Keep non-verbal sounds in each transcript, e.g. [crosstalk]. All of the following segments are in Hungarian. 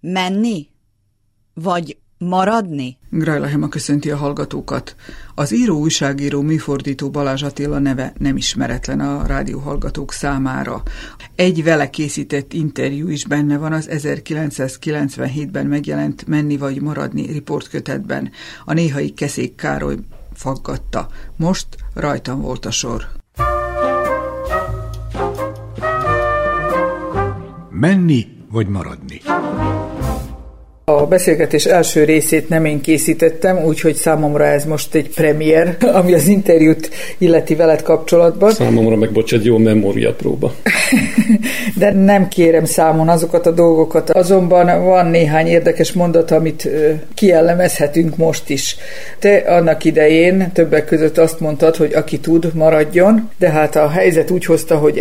Menni? Vagy maradni? Grajla Hema köszönti a hallgatókat. Az író, újságíró, műfordító Balázs Attila neve nem ismeretlen a rádióhallgatók számára. Egy vele készített interjú is benne van az 1997-ben megjelent Menni vagy maradni riportkötetben. A néhai Keszék Károly faggatta. Most rajtam volt a sor. Menni vagy maradni? A beszélgetés első részét nem én készítettem, úgyhogy számomra ez most egy premier, [laughs] ami az interjút illeti veled kapcsolatban. Számomra meg bocs, egy jó memóriapróba. [laughs] De nem kérem számon azokat a dolgokat, azonban van néhány érdekes mondat, amit kiellemezhetünk most is. Te annak idején többek között azt mondtad, hogy aki tud, maradjon, de hát a helyzet úgy hozta, hogy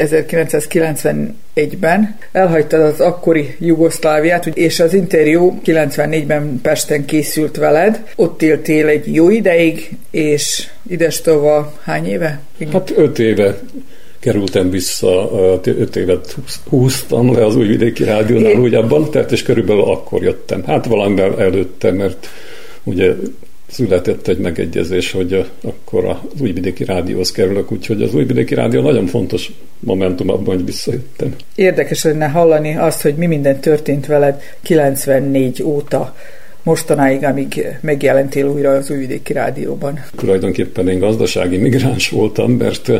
1991-ben elhagytad az akkori Jugoszláviát, és az interjú 94-ben Pesten készült veled, ott éltél egy jó ideig, és idestova hány éve? Hát öt éve kerültem vissza, öt évet húztam le az újvidéki rádiónál Én... újabban, tehát és körülbelül akkor jöttem. Hát valamivel előtte, mert ugye született egy megegyezés, hogy akkor az újvidéki rádióhoz kerülök, úgyhogy az újvidéki rádió nagyon fontos momentum abban, hogy visszajöttem. Érdekes lenne hallani azt, hogy mi minden történt veled 94 óta mostanáig, amíg megjelentél újra az újvidéki rádióban. Tulajdonképpen én gazdasági migráns voltam, mert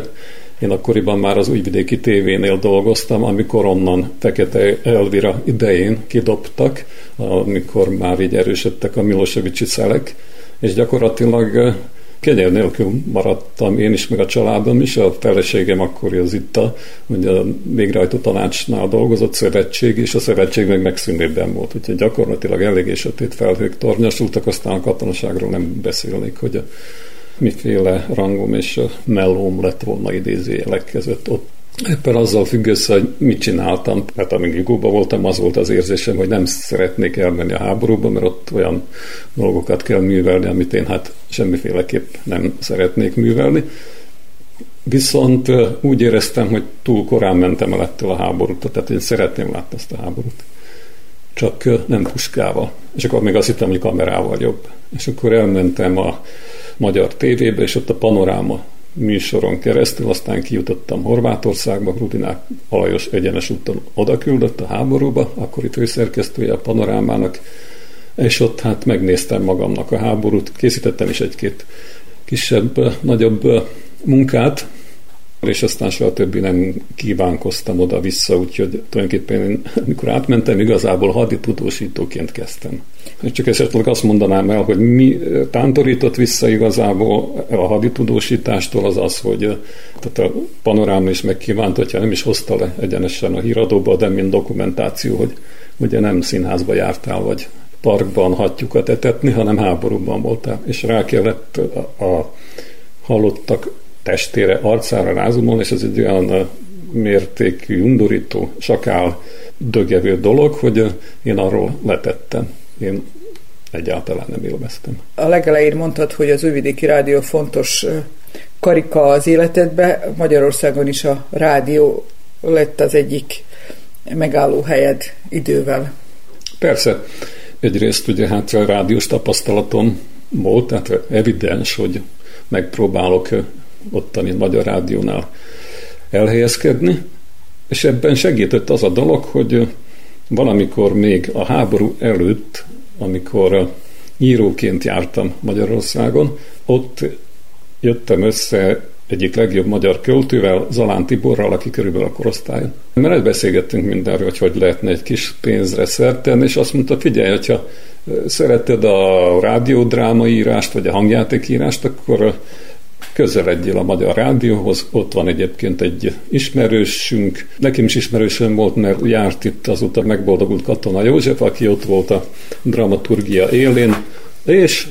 én akkoriban már az újvidéki tévénél dolgoztam, amikor onnan Fekete Elvira idején kidobtak, amikor már így erősödtek a Milosevicsi szelek, és gyakorlatilag kegyel nélkül maradtam én is, meg a családom is, a feleségem akkor az itt a, ugye a végrehajtó tanácsnál dolgozott szövetség, és a szövetség meg megszűnében volt, úgyhogy gyakorlatilag eléggé sötét felhők tornyosultak, aztán a katonaságról nem beszélnék, hogy a miféle rangom és mellóm lett volna idézőjelek között ott Éppen azzal függ össze, hogy mit csináltam, mert amíg Jugóban voltam, az volt az érzésem, hogy nem szeretnék elmenni a háborúba, mert ott olyan dolgokat kell művelni, amit én hát semmiféleképp nem szeretnék művelni. Viszont úgy éreztem, hogy túl korán mentem el ettől a háborút, tehát én szeretném látni ezt a háborút. Csak nem puskával. És akkor még azt hittem, hogy kamerával jobb. És akkor elmentem a magyar tévébe, és ott a panoráma műsoron keresztül, aztán kijutottam Horvátországba, Rudinák Alajos egyenes úton oda küldött a háborúba, akkori főszerkesztője a panorámának, és ott hát megnéztem magamnak a háborút, készítettem is egy-két kisebb, nagyobb munkát, és aztán soha többi nem kívánkoztam oda-vissza, úgyhogy tulajdonképpen én, amikor átmentem, igazából haditudósítóként kezdtem. Csak esetleg azt mondanám el, hogy mi tántorított vissza igazából a haditudósítástól az az, hogy tehát a panorám is megkívánt, hogyha nem is hozta le egyenesen a híradóba, de mint dokumentáció, hogy ugye nem színházba jártál, vagy parkban hattyukat etetni, hanem háborúban voltál, és rá kellett a, a halottak testére, arcára rázumolni, és ez egy olyan mértékű, undorító, sakál, dögevő dolog, hogy én arról letettem. Én egyáltalán nem élveztem. A legelején mondtad, hogy az Újvidéki Rádió fontos karika az életedbe. Magyarországon is a rádió lett az egyik megálló helyed idővel. Persze. Egyrészt ugye hát a rádiós tapasztalatom volt, tehát evidens, hogy megpróbálok ottani Magyar Rádiónál elhelyezkedni, és ebben segített az a dolog, hogy valamikor még a háború előtt, amikor íróként jártam Magyarországon, ott jöttem össze egyik legjobb magyar költővel, Zalán Tiborral, aki körülbelül a korosztályon. Mert beszélgettünk mindenről, hogy hogy lehetne egy kis pénzre szerten, és azt mondta, figyelj, hogyha szereted a rádiódrámaírást, vagy a hangjátékírást, akkor közeledjél a Magyar Rádióhoz, ott van egyébként egy ismerősünk, nekem is ismerősöm volt, mert járt itt azóta megboldogult Katona József, aki ott volt a dramaturgia élén, és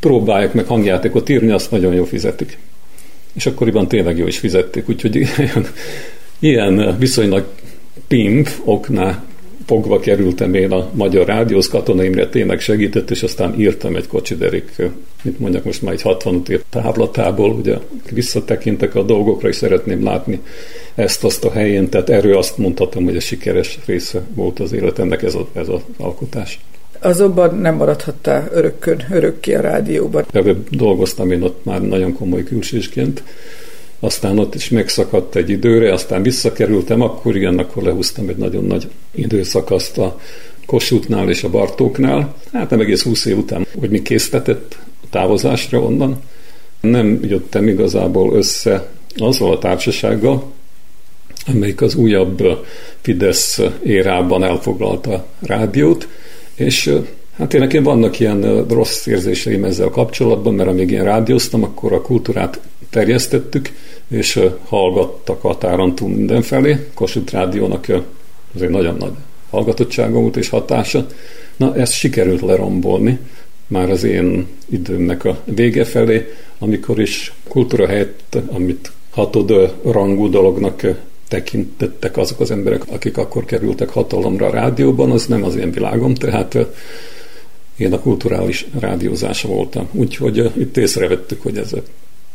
próbálják meg hangjátékot írni, azt nagyon jó fizetik. És akkoriban tényleg jó is fizették, úgyhogy ilyen, ilyen viszonylag pimp oknál fogva kerültem én a Magyar Rádióhoz, Katona Imre tényleg segített, és aztán írtam egy kocsiderék mit mondjak most már egy 65 év távlatából, ugye visszatekintek a dolgokra, és szeretném látni ezt-azt a helyén, tehát erről azt mondhatom, hogy a sikeres része volt az életemnek ez, a, ez az alkotás. Azonban nem maradhattál örökkön, örökké a rádióban. Előbb dolgoztam én ott már nagyon komoly külsősként, aztán ott is megszakadt egy időre, aztán visszakerültem, akkor igen, akkor lehúztam egy nagyon nagy időszakaszt a Kossuthnál és a Bartóknál. Hát nem egész 20 év után, hogy mi késztetett távozásra onnan. Nem jöttem igazából össze azzal a társasággal, amelyik az újabb Fidesz érában elfoglalta rádiót, és hát én nekem vannak ilyen rossz érzéseim ezzel kapcsolatban, mert amíg én rádióztam, akkor a kultúrát terjesztettük, és hallgattak határon túl mindenfelé. Kossuth Rádiónak az egy nagyon nagy hallgatottsága volt és hatása. Na, ezt sikerült lerombolni már az én időmnek a vége felé, amikor is kultúra helyett, amit hatod rangú dolognak tekintettek azok az emberek, akik akkor kerültek hatalomra a rádióban, az nem az én világom, tehát én a kulturális rádiózása voltam. Úgyhogy itt észrevettük, hogy ez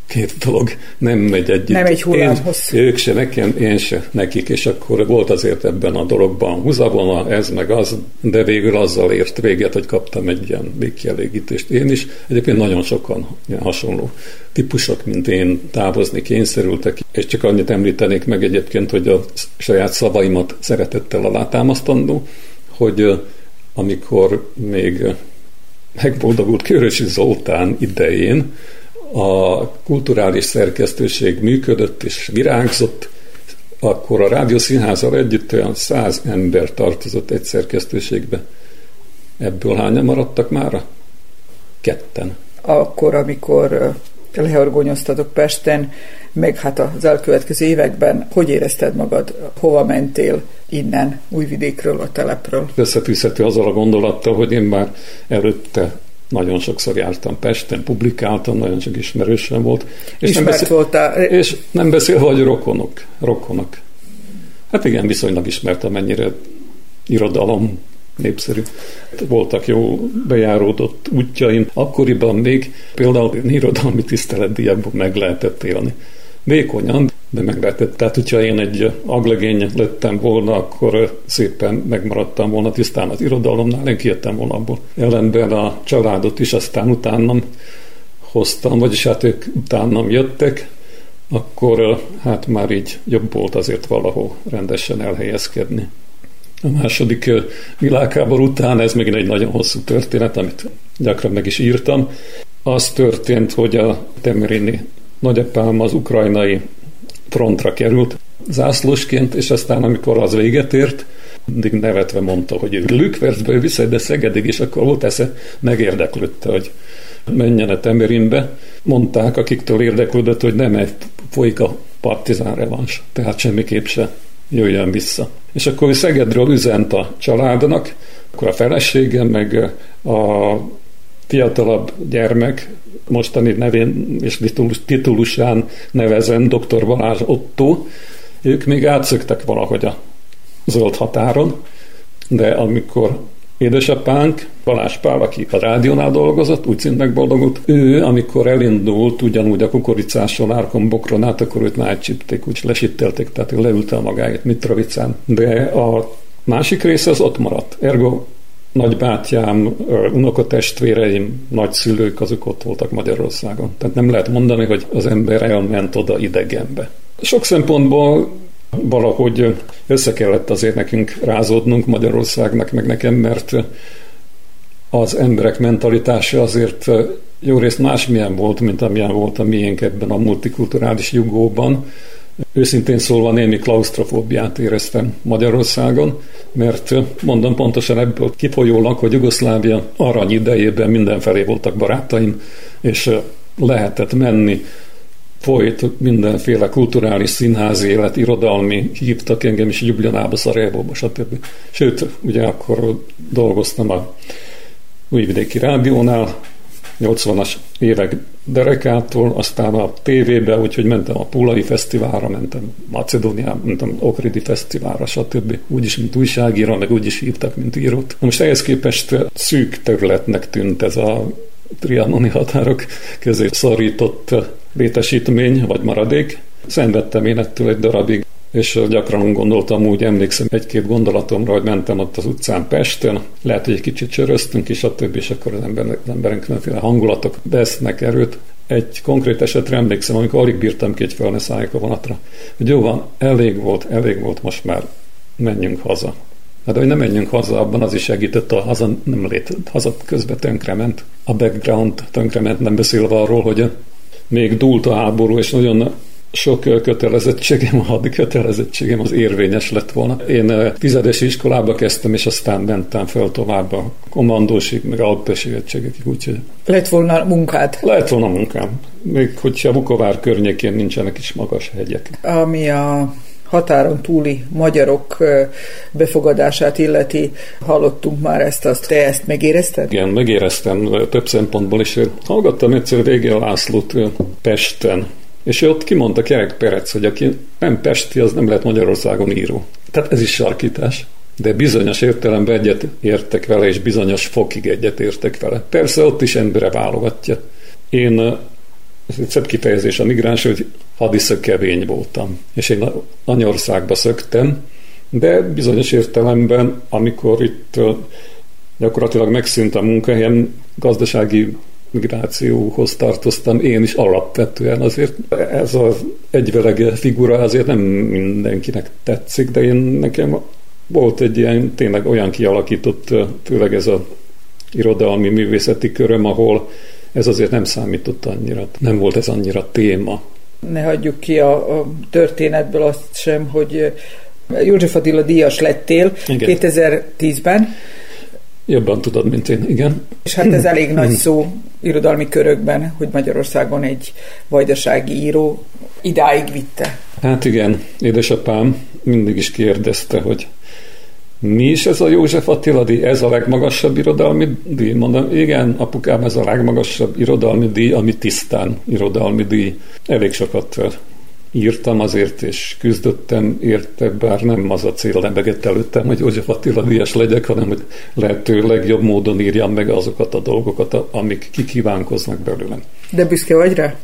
két dolog nem megy együtt. Nem egy hullámhoz. Ők se nekem, én se nekik, és akkor volt azért ebben a dologban húzavona, ez meg az, de végül azzal ért véget, hogy kaptam egy ilyen végkielégítést én is. Egyébként nagyon sokan hasonló típusok, mint én távozni kényszerültek, és csak annyit említenék meg egyébként, hogy a saját szavaimat szeretettel alátámasztandó, hogy amikor még megboldogult Körösi Zoltán idején, a kulturális szerkesztőség működött és virágzott, akkor a Rádiószínházzal együtt olyan száz ember tartozott egy szerkesztőségbe. Ebből hányan maradtak már? Ketten. Akkor, amikor lehorgonyoztatok Pesten, meg hát az elkövetkező években, hogy érezted magad, hova mentél innen, Újvidékről, a telepről? Összetűzhető azzal a gondolattal, hogy én már előtte nagyon sokszor jártam Pesten, publikáltam, nagyon sok ismerősem volt. És Ismert nem beszél, voltál. És nem beszél, hogy rokonok. rokonok. Hát igen, viszonylag ismertem, mennyire irodalom népszerű. Voltak jó bejáródott útjaim. Akkoriban még például irodalmi tiszteletdiakból meg lehetett élni. Vékonyan, de meg. Tehát, hogyha én egy aglegény lettem volna, akkor szépen megmaradtam volna tisztán az irodalomnál, én kijöttem volna abból. Ellenben a családot is aztán utánam hoztam, vagyis hát ők utánam jöttek, akkor hát már így jobb volt azért valahol rendesen elhelyezkedni. A második világháború után, ez megint egy nagyon hosszú történet, amit gyakran meg is írtam, az történt, hogy a Temerini nagyapám az ukrajnai frontra került zászlósként, és aztán amikor az véget ért, mindig nevetve mondta, hogy ő Lükvercből vissza, de Szegedig, és akkor volt esze, megérdeklődte, hogy menjen a Temerinbe. Mondták, akiktől érdeklődött, hogy nem folyik a partizán revans, tehát semmiképp se jöjjön vissza. És akkor ő Szegedről üzent a családnak, akkor a felesége, meg a fiatalabb gyermek, mostani nevén és titulusán nevezem dr. Balázs Otto, ők még átszöktek valahogy a zöld határon, de amikor édesapánk, Balázs Pál, aki a rádiónál dolgozott, úgy szint megboldogult, ő, amikor elindult ugyanúgy a kukoricással árkon bokron át, akkor őt már csipték, úgy lesittelték, tehát ő leülte a magáit Mitrovicán. De a másik része az ott maradt. Ergo nagybátyám, unokatestvéreim, nagyszülők, azok ott voltak Magyarországon. Tehát nem lehet mondani, hogy az ember elment oda idegenbe. Sok szempontból valahogy össze kellett azért nekünk rázódnunk Magyarországnak, meg nekem, mert az emberek mentalitása azért jó részt másmilyen volt, mint amilyen volt a miénk ebben a multikulturális jugóban. Őszintén szólva némi klaustrofóbiát éreztem Magyarországon, mert mondom pontosan ebből kifolyólag, hogy Jugoszlávia arany idejében mindenfelé voltak barátaim, és lehetett menni, folyt mindenféle kulturális színházi élet, irodalmi, hívtak engem is Ljubljanába, Szarajevóba, stb. Sőt, ugye akkor dolgoztam a Újvidéki Rádiónál, 80-as évek derekától, aztán a tévébe, úgyhogy mentem a Pulai Fesztiválra, mentem Macedóniába, mentem Okridi Fesztiválra, stb. Úgyis, mint újságíró, meg úgyis hívtak, mint írót. Most ehhez képest szűk területnek tűnt ez a trianoni határok közé szorított létesítmény vagy maradék. Szenvedtem én ettől egy darabig, és gyakran gondoltam, úgy emlékszem egy-két gondolatomra, hogy mentem ott az utcán Pesten, lehet, hogy egy kicsit csöröztünk, és a többi, és akkor az, ember, az emberen különféle hangulatok vesznek erőt. Egy konkrét esetre emlékszem, amikor alig bírtam ki, hogy fel ne szálljak a vonatra, hogy jó van, elég volt, elég volt, most már menjünk haza. Hát, hogy nem menjünk haza, abban az is segített, a haza nem lét, haza közben tönkrement. A background tönkrement, nem beszélve arról, hogy még dúlt a háború, és nagyon sok kötelezettségem, a hadi kötelezettségem az érvényes lett volna. Én tizedes iskolába kezdtem, és aztán mentem fel tovább a kommandósig, meg alpesi egységekig, úgyhogy... Lett volna munkád? Lehet volna munkám. Még hogyha Vukovár környékén nincsenek is magas hegyek. Ami a határon túli magyarok befogadását illeti, hallottunk már ezt, azt te ezt megérezted? Igen, megéreztem több szempontból is. Hallgattam egyszer Végén Lászlót Pesten, és ő ott kimondta Kerek Perec, hogy aki nem Pesti, az nem lehet Magyarországon író. Tehát ez is sarkítás. De bizonyos értelemben egyet értek vele, és bizonyos fokig egyet értek vele. Persze ott is embere válogatja. Én, egy szebb kifejezés a migráns, hogy hadiszökevény voltam. És én Anyországba szöktem, de bizonyos értelemben, amikor itt gyakorlatilag megszűnt a munkahelyem, gazdasági migrációhoz tartoztam én is alapvetően. Azért ez az egyvelege figura azért nem mindenkinek tetszik, de én nekem volt egy ilyen tényleg olyan kialakított, főleg ez a irodalmi művészeti köröm, ahol ez azért nem számított annyira, nem volt ez annyira téma. Ne hagyjuk ki a, a történetből azt sem, hogy József Attila díjas lettél Igen. 2010-ben. Jobban tudod, mint én, igen. És hát ez elég nagy szó irodalmi körökben, hogy Magyarországon egy vajdasági író idáig vitte. Hát igen, édesapám mindig is kérdezte, hogy mi is ez a József Attila díj? Ez a legmagasabb irodalmi díj? Mondom, igen, apukám, ez a legmagasabb irodalmi díj, ami tisztán irodalmi díj. Elég sokat írtam azért, és küzdöttem érte, bár nem az a cél lebegett előttem, hogy József Attila díjas legyek, hanem hogy lehető legjobb módon írjam meg azokat a dolgokat, amik kikívánkoznak belőlem. De büszke vagy rá?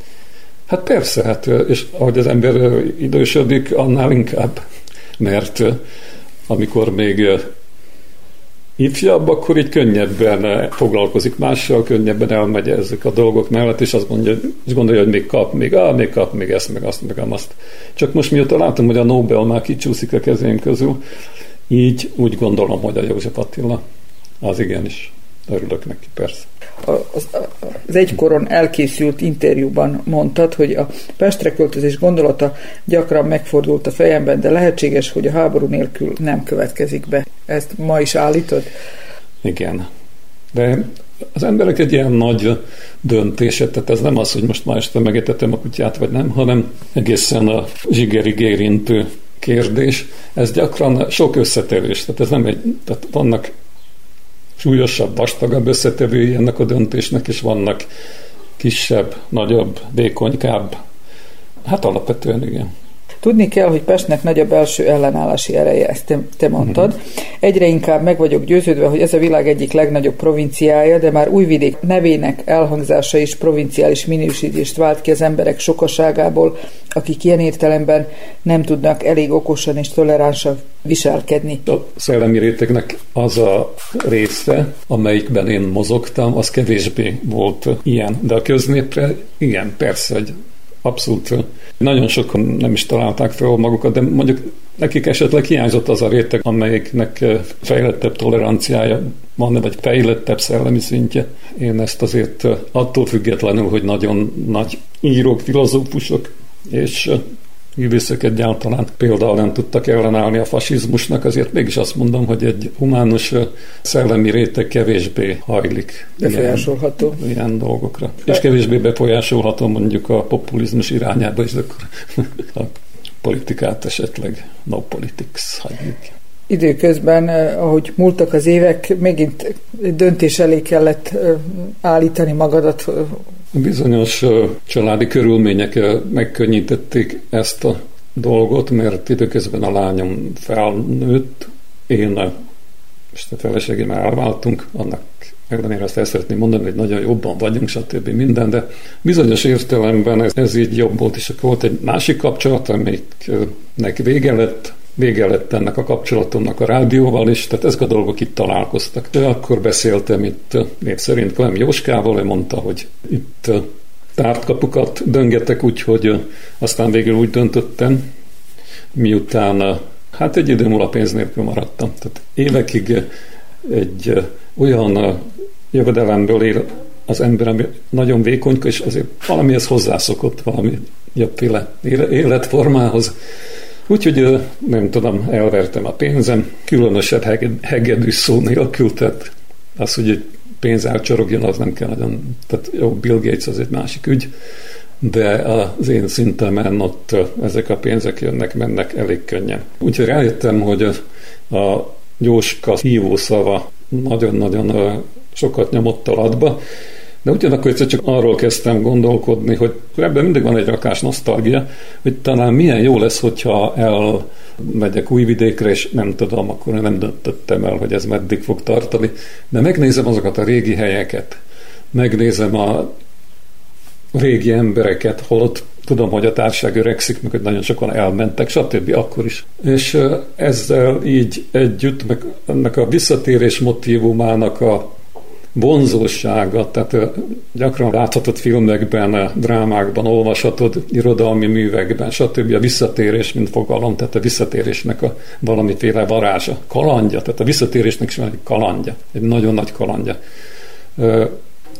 Hát persze, hát, és ahogy az ember idősödik, annál inkább, mert amikor még ifjabb, akkor így könnyebben foglalkozik mással, könnyebben elmegy ezek a dolgok mellett, és azt mondja, és gondolja, hogy még kap, még, á, még kap, még ezt, meg azt, meg azt. Csak most mióta látom, hogy a Nobel már kicsúszik a kezén közül, így úgy gondolom, hogy a József Attila az igenis. Örülök neki, persze. Az, az egykoron elkészült interjúban mondtad, hogy a Pestre költözés gondolata gyakran megfordult a fejemben, de lehetséges, hogy a háború nélkül nem következik be. Ezt ma is állítod? Igen. De az emberek egy ilyen nagy döntése, tehát ez nem az, hogy most ma este megetetem a kutyát, vagy nem, hanem egészen a zsigerig érintő kérdés. Ez gyakran sok összetevés, tehát ez nem egy, tehát vannak súlyosabb, vastagabb összetevői ennek a döntésnek, és vannak kisebb, nagyobb, vékonykább. Hát alapvetően igen. Tudni kell, hogy Pestnek nagy a belső ellenállási ereje, ezt te, te mondtad. Uh-huh. Egyre inkább meg vagyok győződve, hogy ez a világ egyik legnagyobb provinciája, de már Újvidék nevének elhangzása is provinciális minősítést vált ki az emberek sokaságából, akik ilyen értelemben nem tudnak elég okosan és toleránsan viselkedni. A szellemi rétegnek az a része, amelyikben én mozogtam, az kevésbé volt ilyen. De a köznépre igen, persze, hogy abszolút nagyon sokan nem is találták fel magukat, de mondjuk nekik esetleg hiányzott az a réteg, amelyiknek fejlettebb toleranciája van, vagy fejlettebb szellemi szintje. Én ezt azért attól függetlenül, hogy nagyon nagy írók, filozófusok és művészek egyáltalán például nem tudtak ellenállni a fasizmusnak, azért mégis azt mondom, hogy egy humánus szellemi réteg kevésbé hajlik befolyásolható ilyen, ilyen dolgokra. És kevésbé befolyásolható mondjuk a populizmus irányába is, akkor [laughs] a politikát esetleg no politics hagyjuk. Időközben, ahogy múltak az évek, megint döntés elé kellett állítani magadat, Bizonyos családi körülmények megkönnyítették ezt a dolgot, mert időközben a lányom felnőtt, én és a feleségemmel elváltunk, annak ellenére azt el szeretném mondani, hogy nagyon jobban vagyunk, stb. minden, de bizonyos értelemben ez, ez így jobb volt, és akkor volt egy másik kapcsolat, amiknek vége lett, vége lett ennek a kapcsolatomnak a rádióval is, tehát ezek a dolgok itt találkoztak. De akkor beszéltem itt név szerint Klem Jóskával, ő mondta, hogy itt tártkapukat döngetek, úgyhogy aztán végül úgy döntöttem, miután hát egy idő múlva pénz nélkül maradtam. Tehát évekig egy olyan jövedelemből él az ember, ami nagyon vékonyka, és azért valamihez hozzászokott, valami jobbféle életformához. Úgyhogy nem tudom, elvertem a pénzem, különösebb hegedű szó nélkül, tehát az, hogy egy pénz elcsorogjon, az nem kell nagyon, tehát jó, Bill Gates az egy másik ügy, de az én szintemen ott ezek a pénzek jönnek, mennek elég könnyen. Úgyhogy rájöttem, hogy a Jóska hívószava nagyon-nagyon sokat nyomott alatba, de ugyanakkor egyszer csak arról kezdtem gondolkodni, hogy ebben mindig van egy rakás nosztalgia, hogy talán milyen jó lesz, hogyha elmegyek újvidékre, és nem tudom, akkor nem döntöttem el, hogy ez meddig fog tartani, de megnézem azokat a régi helyeket, megnézem a régi embereket, holott tudom, hogy a társaság öregszik, meg hogy nagyon sokan elmentek, stb. akkor is. És ezzel így együtt, meg ennek a visszatérés motivumának a vonzósága, tehát gyakran láthatod filmekben, drámákban, olvashatod, irodalmi művekben, stb. a visszatérés, mint fogalom, tehát a visszatérésnek a valamiféle varázsa, kalandja, tehát a visszatérésnek is van egy kalandja, egy nagyon nagy kalandja.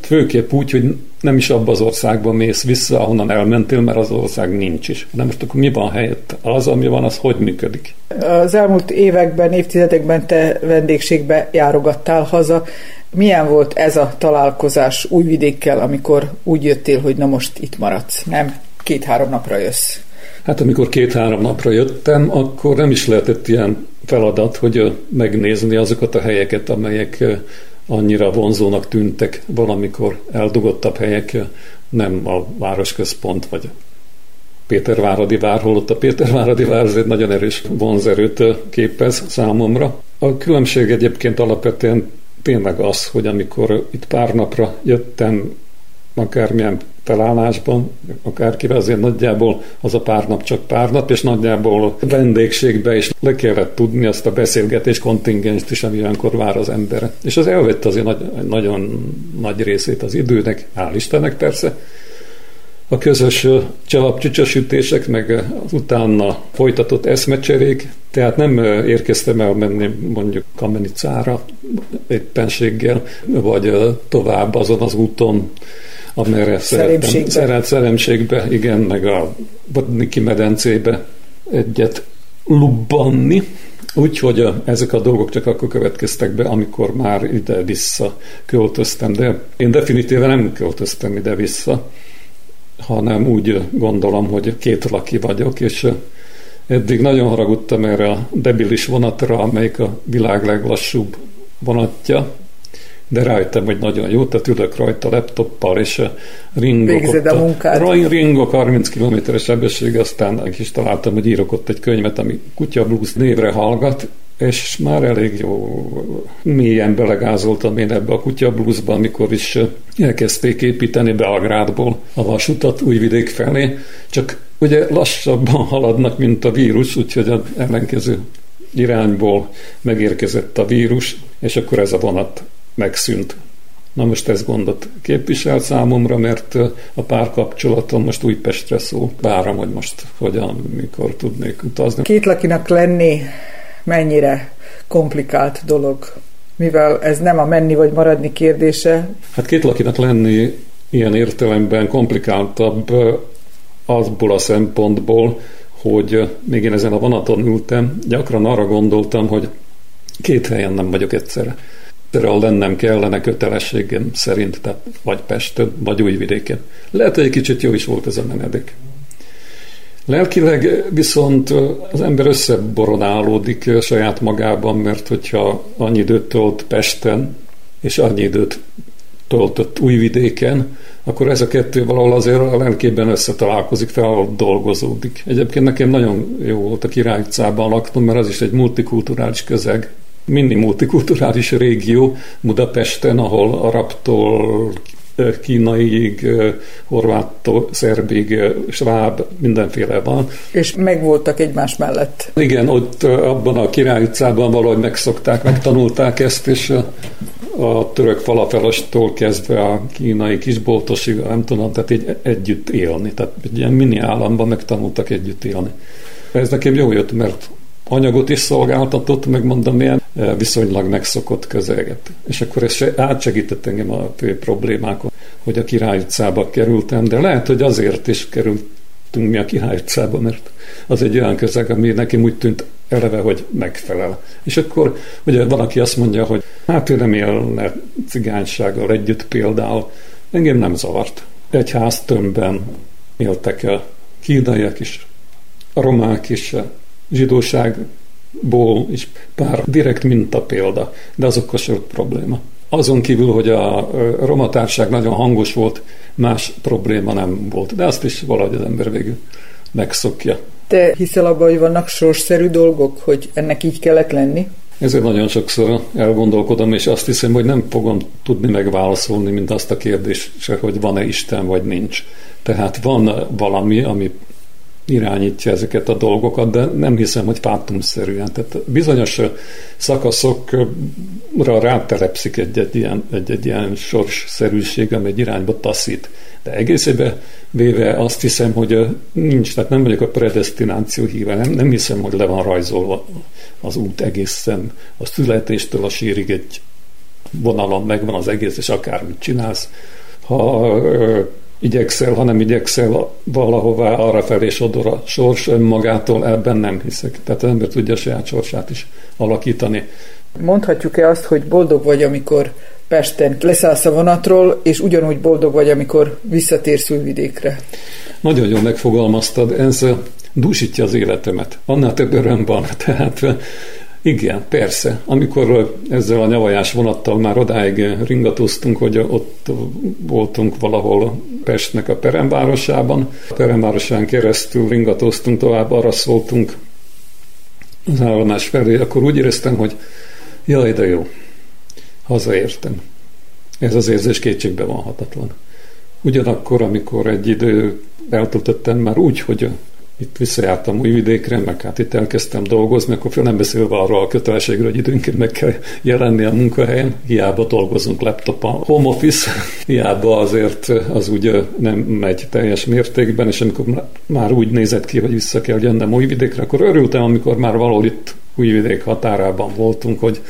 Főképp úgy, hogy nem is abba az országba mész vissza, ahonnan elmentél, mert az ország nincs is. De most akkor mi van helyett? Az, ami van, az hogy működik? Az elmúlt években, évtizedekben te vendégségbe járogattál haza. Milyen volt ez a találkozás újvidékkel, amikor úgy jöttél, hogy na most itt maradsz, nem két-három napra jössz? Hát amikor két-három napra jöttem, akkor nem is lehetett ilyen feladat, hogy megnézni azokat a helyeket, amelyek annyira vonzónak tűntek valamikor eldugottabb helyek, nem a városközpont, vagy Péterváradi vár, holott a Péterváradi vár egy nagyon erős vonzerőt képez számomra. A különbség egyébként alapvetően tényleg az, hogy amikor itt pár napra jöttem, akármilyen felállásban, akárkivel azért nagyjából az a pár nap csak pár nap, és nagyjából vendégségbe is le kellett tudni azt a beszélgetés kontingenst is, ami olyankor vár az embere. És az elvette azért nagy, nagyon nagy részét az időnek, hál' Istennek persze, a közös csalapcsücsösütések, meg az utána folytatott eszmecserék, tehát nem érkeztem el menni mondjuk Kamenicára éppenséggel, vagy tovább azon az úton, amerre szerettem. Szeret szeremségbe, igen, meg a Badniki medencébe egyet lubbanni. Úgyhogy ezek a dolgok csak akkor következtek be, amikor már ide-vissza költöztem, de én definitíven nem költöztem ide-vissza, hanem úgy gondolom, hogy két laki vagyok, és eddig nagyon haragudtam erre a debilis vonatra, amelyik a világ leglassúbb vonatja, de rájöttem, hogy nagyon jó, tehát ülök rajta laptoppal, és ringok, Végzed a munkát. ringok 30 km-es sebesség, aztán is találtam, hogy írok ott egy könyvet, ami Kutya Blues névre hallgat, és már elég jó mélyen belegázoltam én ebbe a Kutya Bluesba, amikor is elkezdték építeni Belgrádból a vasutat újvidék felé, csak ugye lassabban haladnak, mint a vírus, úgyhogy az ellenkező irányból megérkezett a vírus, és akkor ez a vonat megszűnt. Na most ez gondot képvisel számomra, mert a párkapcsolatom most Újpestre szól. Várom, hogy most hogyan, mikor tudnék utazni. Két lakinak lenni mennyire komplikált dolog, mivel ez nem a menni vagy maradni kérdése. Hát két lakinak lenni ilyen értelemben komplikáltabb azból a szempontból, hogy még én ezen a vonaton ültem, gyakran arra gondoltam, hogy két helyen nem vagyok egyszerre ahol lennem kellene kötelességem szerint, tehát vagy Pesten, vagy Újvidéken. Lehet, hogy egy kicsit jó is volt ez a menedék. Lelkileg viszont az ember összeboronálódik saját magában, mert hogyha annyi időt tölt Pesten, és annyi időt töltött Újvidéken, akkor ez a kettő valahol azért a lelkében összetalálkozik, fel, dolgozódik. Egyébként nekem nagyon jó volt a Király utcában laknom, mert az is egy multikulturális közeg, mini multikulturális régió Budapesten, ahol arabtól kínaiig, horváttól, szerbig, sváb, mindenféle van. És megvoltak egymás mellett. Igen, ott abban a Király utcában valahogy megszokták, megtanulták ezt, és a török falafelostól kezdve a kínai kisboltosig, nem tudom, tehát így együtt élni. Tehát egy ilyen mini államban megtanultak együtt élni. Ez nekem jó jött, mert anyagot is szolgáltatott, megmondom ilyen viszonylag megszokott közeget. És akkor ez átsegített engem a fő problémákon, hogy a Király utcába kerültem, de lehet, hogy azért is kerültünk mi a Király utcába, mert az egy olyan közeg, ami nekem úgy tűnt eleve, hogy megfelel. És akkor ugye valaki azt mondja, hogy hát ő nem élne cigánysággal együtt például, engem nem zavart. Egy ház tömbben éltek el kínaiak is, romák is, zsidóságból is pár direkt példa, de azokkal volt probléma. Azon kívül, hogy a romatárság nagyon hangos volt, más probléma nem volt, de azt is valahogy az ember végül megszokja. Te hiszel abban, hogy vannak sorsszerű dolgok, hogy ennek így kellett lenni? Ezért nagyon sokszor elgondolkodom, és azt hiszem, hogy nem fogom tudni megválaszolni, mint azt a kérdést, hogy van-e Isten, vagy nincs. Tehát van valami, ami irányítja ezeket a dolgokat, de nem hiszem, hogy fátumszerűen. Tehát bizonyos szakaszokra rátelepszik egy-egy ilyen, egy-egy ilyen sorsszerűség, ami egy irányba taszít. De egészében véve azt hiszem, hogy nincs, tehát nem vagyok a predestináció híve, nem, nem hiszem, hogy le van rajzolva az út egészen a születéstől a sírig egy vonalon megvan az egész, és akármit csinálsz. Ha igyekszel, hanem igyekszel valahová arra felé sodor a sors önmagától, ebben nem hiszek. Tehát az ember tudja a saját sorsát is alakítani. Mondhatjuk-e azt, hogy boldog vagy, amikor Pesten leszállsz a vonatról, és ugyanúgy boldog vagy, amikor visszatérsz Újvidékre? Nagyon jól megfogalmaztad, ez dúsítja az életemet. Annál több öröm van. [laughs] Tehát igen, persze. Amikor ezzel a nyavajás vonattal már odáig ringatóztunk, hogy ott voltunk valahol Pestnek a Peremvárosában. A Peremvárosán keresztül ringatóztunk tovább, arra szóltunk az állomás felé, akkor úgy éreztem, hogy jaj, de jó, hazaértem. Ez az érzés kétségbe van hatatlan. Ugyanakkor, amikor egy idő eltöltöttem már úgy, hogy itt visszajártam Újvidékre, meg hát itt elkezdtem dolgozni, akkor nem beszélve arról a kötelességről, hogy időnként meg kell jelenni a munkahelyen, hiába dolgozunk laptopon, home office, [laughs] hiába azért az úgy nem megy teljes mértékben, és amikor már úgy nézett ki, hogy vissza kell jönnem Újvidékre, akkor örültem, amikor már valahol itt Újvidék határában voltunk, hogy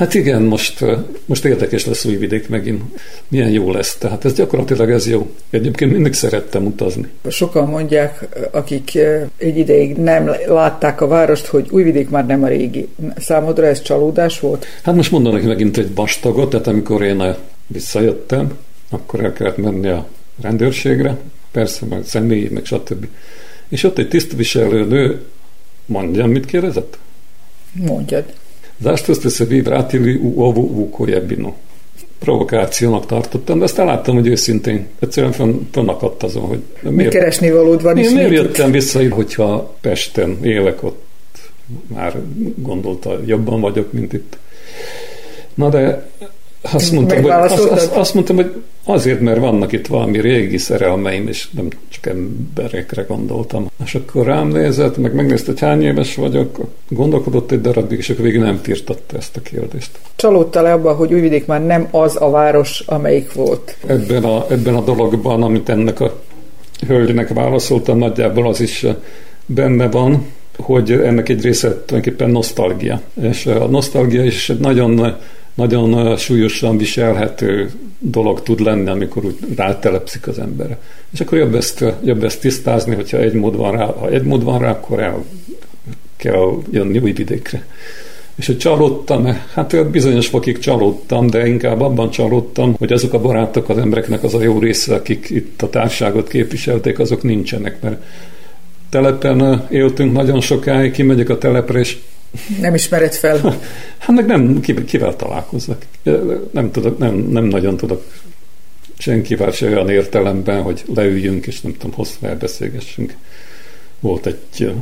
Hát igen, most, most érdekes lesz Újvidék megint. Milyen jó lesz. Tehát ez gyakorlatilag ez jó. Egyébként mindig szerettem utazni. Sokan mondják, akik egy ideig nem látták a várost, hogy Újvidék már nem a régi. Számodra ez csalódás volt? Hát most mondanak megint egy vastagot, tehát amikor én visszajöttem, akkor el kellett menni a rendőrségre, persze, meg személyi, meg stb. És ott egy tisztviselő nő, mondjam, mit kérdezett? Mondjad. Zašto ste se vi vratili u ovu Vukojebinu? provokációnak tartottam, de aztán láttam, hogy őszintén egyszerűen fönn, fönnakadt azon, hogy miért, keresni valód van, én miért jöttem vissza, hogyha Pesten élek ott, már gondolta, jobban vagyok, mint itt. Na de azt mondtam, hogy, azt, azt, azt mondtam, hogy azért, mert vannak itt valami régi szerelmeim, és nem csak emberekre gondoltam. És akkor rám nézett, meg megnézte, hogy hány éves vagyok, gondolkodott egy darabig, és akkor végig nem firtatta ezt a kérdést. Csalódtál le abban, hogy Újvidék már nem az a város, amelyik volt? Ebben a, ebben a dologban, amit ennek a hölgynek válaszoltam, nagyjából az is benne van, hogy ennek egy része tulajdonképpen nosztalgia. És a nosztalgia is nagyon nagyon súlyosan viselhető dolog tud lenni, amikor úgy rátelepszik az ember. És akkor jobb ezt, jobb ezt tisztázni, hogyha egy mód van rá, ha egy mód van rá, akkor el kell jönni új vidékre. És hogy csalódtam, hát bizonyos fokig csalódtam, de inkább abban csalódtam, hogy azok a barátok az embereknek az a jó része, akik itt a társágot képviselték, azok nincsenek, mert telepen éltünk nagyon sokáig, kimegyek a telepre, és nem ismered fel? [laughs] Hát meg nem, kivel találkozzak. Nem, tudok, nem, nem nagyon tudok senkivel se olyan értelemben, hogy leüljünk, és nem tudom, hosszú elbeszélgessünk. Volt egy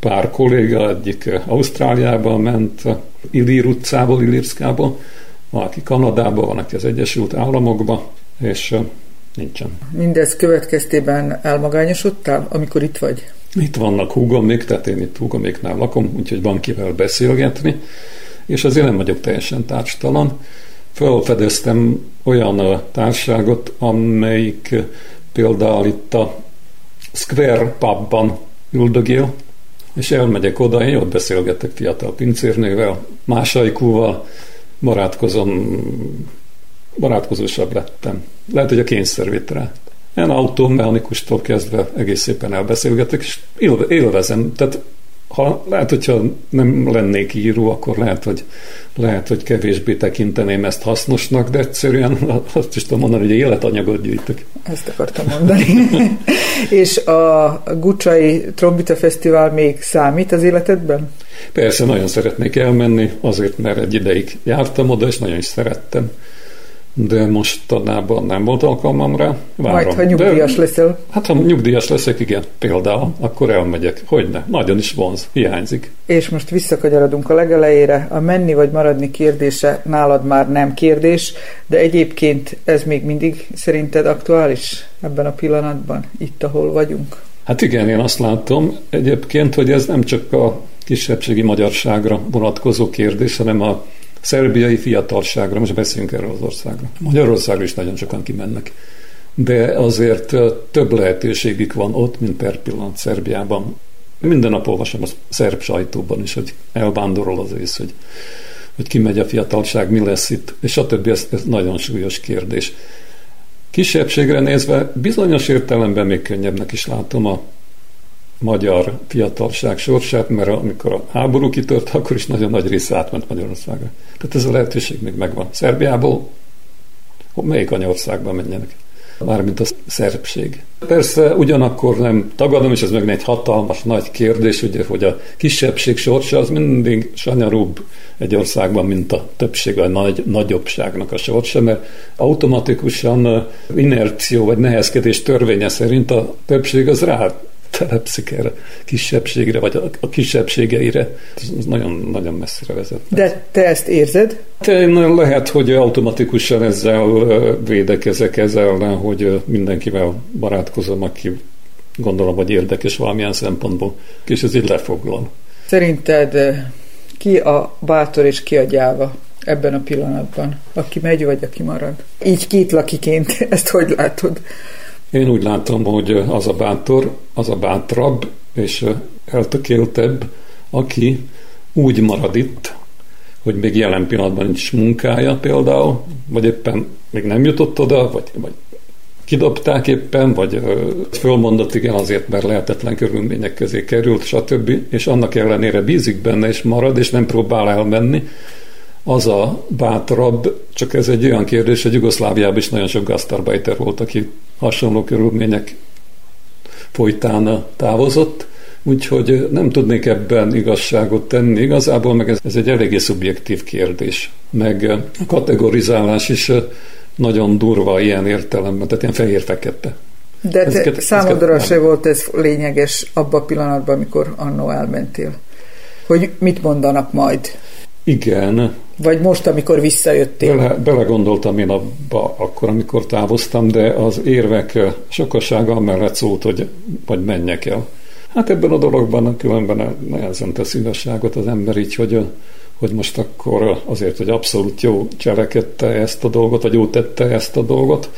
pár kolléga, egyik Ausztráliába ment, Ilír utcából, Ilírszkából, van, aki Kanadába, van, aki az Egyesült Államokba, és nincsen. Mindez következtében elmagányosodtál, amikor itt vagy? Itt vannak húgomék, tehát én itt húgoméknál lakom, úgyhogy van kivel beszélgetni, és azért nem vagyok teljesen társtalan. Felfedeztem olyan társágot, amelyik például itt a Square pubban üldögél, és elmegyek oda, én ott beszélgetek fiatal pincérnővel, másajkúval, barátkozom, barátkozósabb lettem. Lehet, hogy a kényszervitre. Én autómechanikustól kezdve egész szépen elbeszélgetek, és élvezem. Tehát ha, lehet, hogyha nem lennék író, akkor lehet, hogy, lehet, hogy kevésbé tekinteném ezt hasznosnak, de egyszerűen [laughs] azt is tudom mondani, hogy életanyagot gyűjtök. Ezt akartam mondani. [laughs] És a Gucsai Trombita Fesztivál még számít az életedben? Persze, nagyon szeretnék elmenni, azért, mert egy ideig jártam oda, és nagyon is szerettem de mostanában nem volt alkalmam rá. Várom. Majd, ha nyugdíjas de, leszel. Hát, ha nyugdíjas leszek, igen, például, akkor elmegyek. Hogyne, nagyon is vonz, hiányzik. És most visszakanyarodunk a legelejére. A menni vagy maradni kérdése nálad már nem kérdés, de egyébként ez még mindig szerinted aktuális ebben a pillanatban, itt, ahol vagyunk? Hát igen, én azt látom egyébként, hogy ez nem csak a kisebbségi magyarságra vonatkozó kérdés, hanem a szerbiai fiatalságra, most beszéljünk erről az országra. Magyarországra is nagyon sokan kimennek. De azért több lehetőségük van ott, mint per pillanat Szerbiában. Minden nap olvasom a szerb sajtóban is, hogy elvándorol az ész, hogy, hogy kimegy a fiatalság, mi lesz itt, és a többi, ez, ez nagyon súlyos kérdés. Kisebbségre nézve bizonyos értelemben még könnyebbnek is látom a magyar fiatalság sorsát, mert amikor a háború kitört, akkor is nagyon nagy része átment Magyarországra. Tehát ez a lehetőség még megvan. Szerbiából melyik anyországban menjenek? Mármint a szerbség. Persze ugyanakkor nem tagadom, és ez meg egy hatalmas nagy kérdés, ugye, hogy a kisebbség sorsa az mindig sanyarúbb egy országban, mint a többség, a nagy, nagyobbságnak a sorsa, mert automatikusan inerció vagy nehezkedés törvénye szerint a többség az rá telepszik erre kisebbségre, vagy a, a kisebbségeire. Ez nagyon, nagyon messzire vezet. De te ezt érzed? Te lehet, hogy automatikusan ezzel védekezek ezzel, hogy mindenkivel barátkozom, aki gondolom, hogy érdekes valamilyen szempontból, és ez így lefoglal. Szerinted ki a bátor és ki a gyáva ebben a pillanatban? Aki megy, vagy aki marad? Így két lakiként, [laughs] ezt hogy látod? Én úgy látom, hogy az a bátor, az a bátrabb és eltökéltebb, aki úgy marad itt, hogy még jelen pillanatban nincs munkája például, vagy éppen még nem jutott oda, vagy, vagy kidobták éppen, vagy fölmondott igen azért, mert lehetetlen körülmények közé került, stb. És annak ellenére bízik benne, és marad, és nem próbál elmenni, az a bátrabb, csak ez egy olyan kérdés, hogy Jugoszláviában is nagyon sok gasztarbajter volt, aki hasonló körülmények folytán távozott, úgyhogy nem tudnék ebben igazságot tenni. Igazából meg ez, ez egy eléggé szubjektív kérdés, meg a kategorizálás is nagyon durva ilyen értelemben, tehát ilyen fehér-fekete. De ezeket, számodra ezeket se volt ez lényeges abban a pillanatban, amikor annó elmentél? Hogy mit mondanak majd? Igen. Vagy most, amikor visszajöttél? Bele, belegondoltam én abba akkor, amikor távoztam, de az érvek sokasága mellett szólt, hogy vagy menjek el. Hát ebben a dologban különben nehezen tesz igazságot az ember így, hogy, hogy most akkor azért, hogy abszolút jó cselekedte ezt a dolgot, vagy jó tette ezt a dolgot,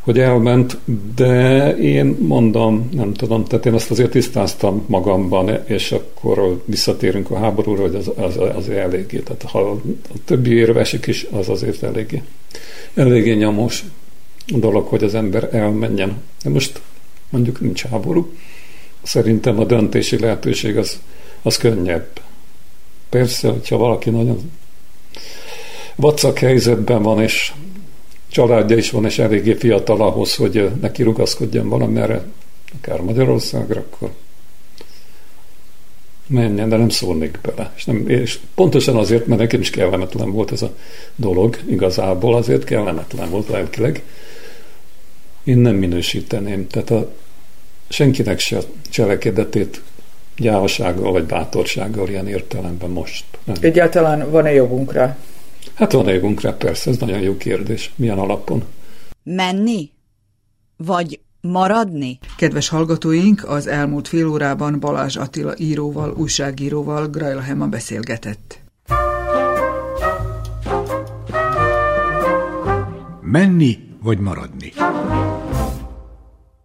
hogy elment, de én mondom, nem tudom, tehát én azt azért tisztáztam magamban, és akkor visszatérünk a háborúra, hogy az, az, az eléggé. Tehát ha a többi érvesik is, az azért eléggé, eléggé nyomos dolog, hogy az ember elmenjen. De most mondjuk nincs háború. Szerintem a döntési lehetőség az, az könnyebb. Persze, hogyha valaki nagyon vacak helyzetben van, és családja is van, és eléggé fiatal ahhoz, hogy neki rugaszkodjon valamerre, akár Magyarországra, akkor menjen, de nem szólnék bele. És, nem, és pontosan azért, mert nekem is kellemetlen volt ez a dolog, igazából azért kellemetlen volt lelkileg. Én nem minősíteném. Tehát a, senkinek se cselekedetét gyávasággal vagy bátorsággal ilyen értelemben most. Nem. Egyáltalán van-e jogunkra? Hát van-e jogunkra, persze, ez nagyon jó kérdés. Milyen alapon? Menni? Vagy maradni? Kedves hallgatóink, az elmúlt fél órában Balázs Attila íróval, újságíróval Grajla Hema beszélgetett. Menni vagy maradni?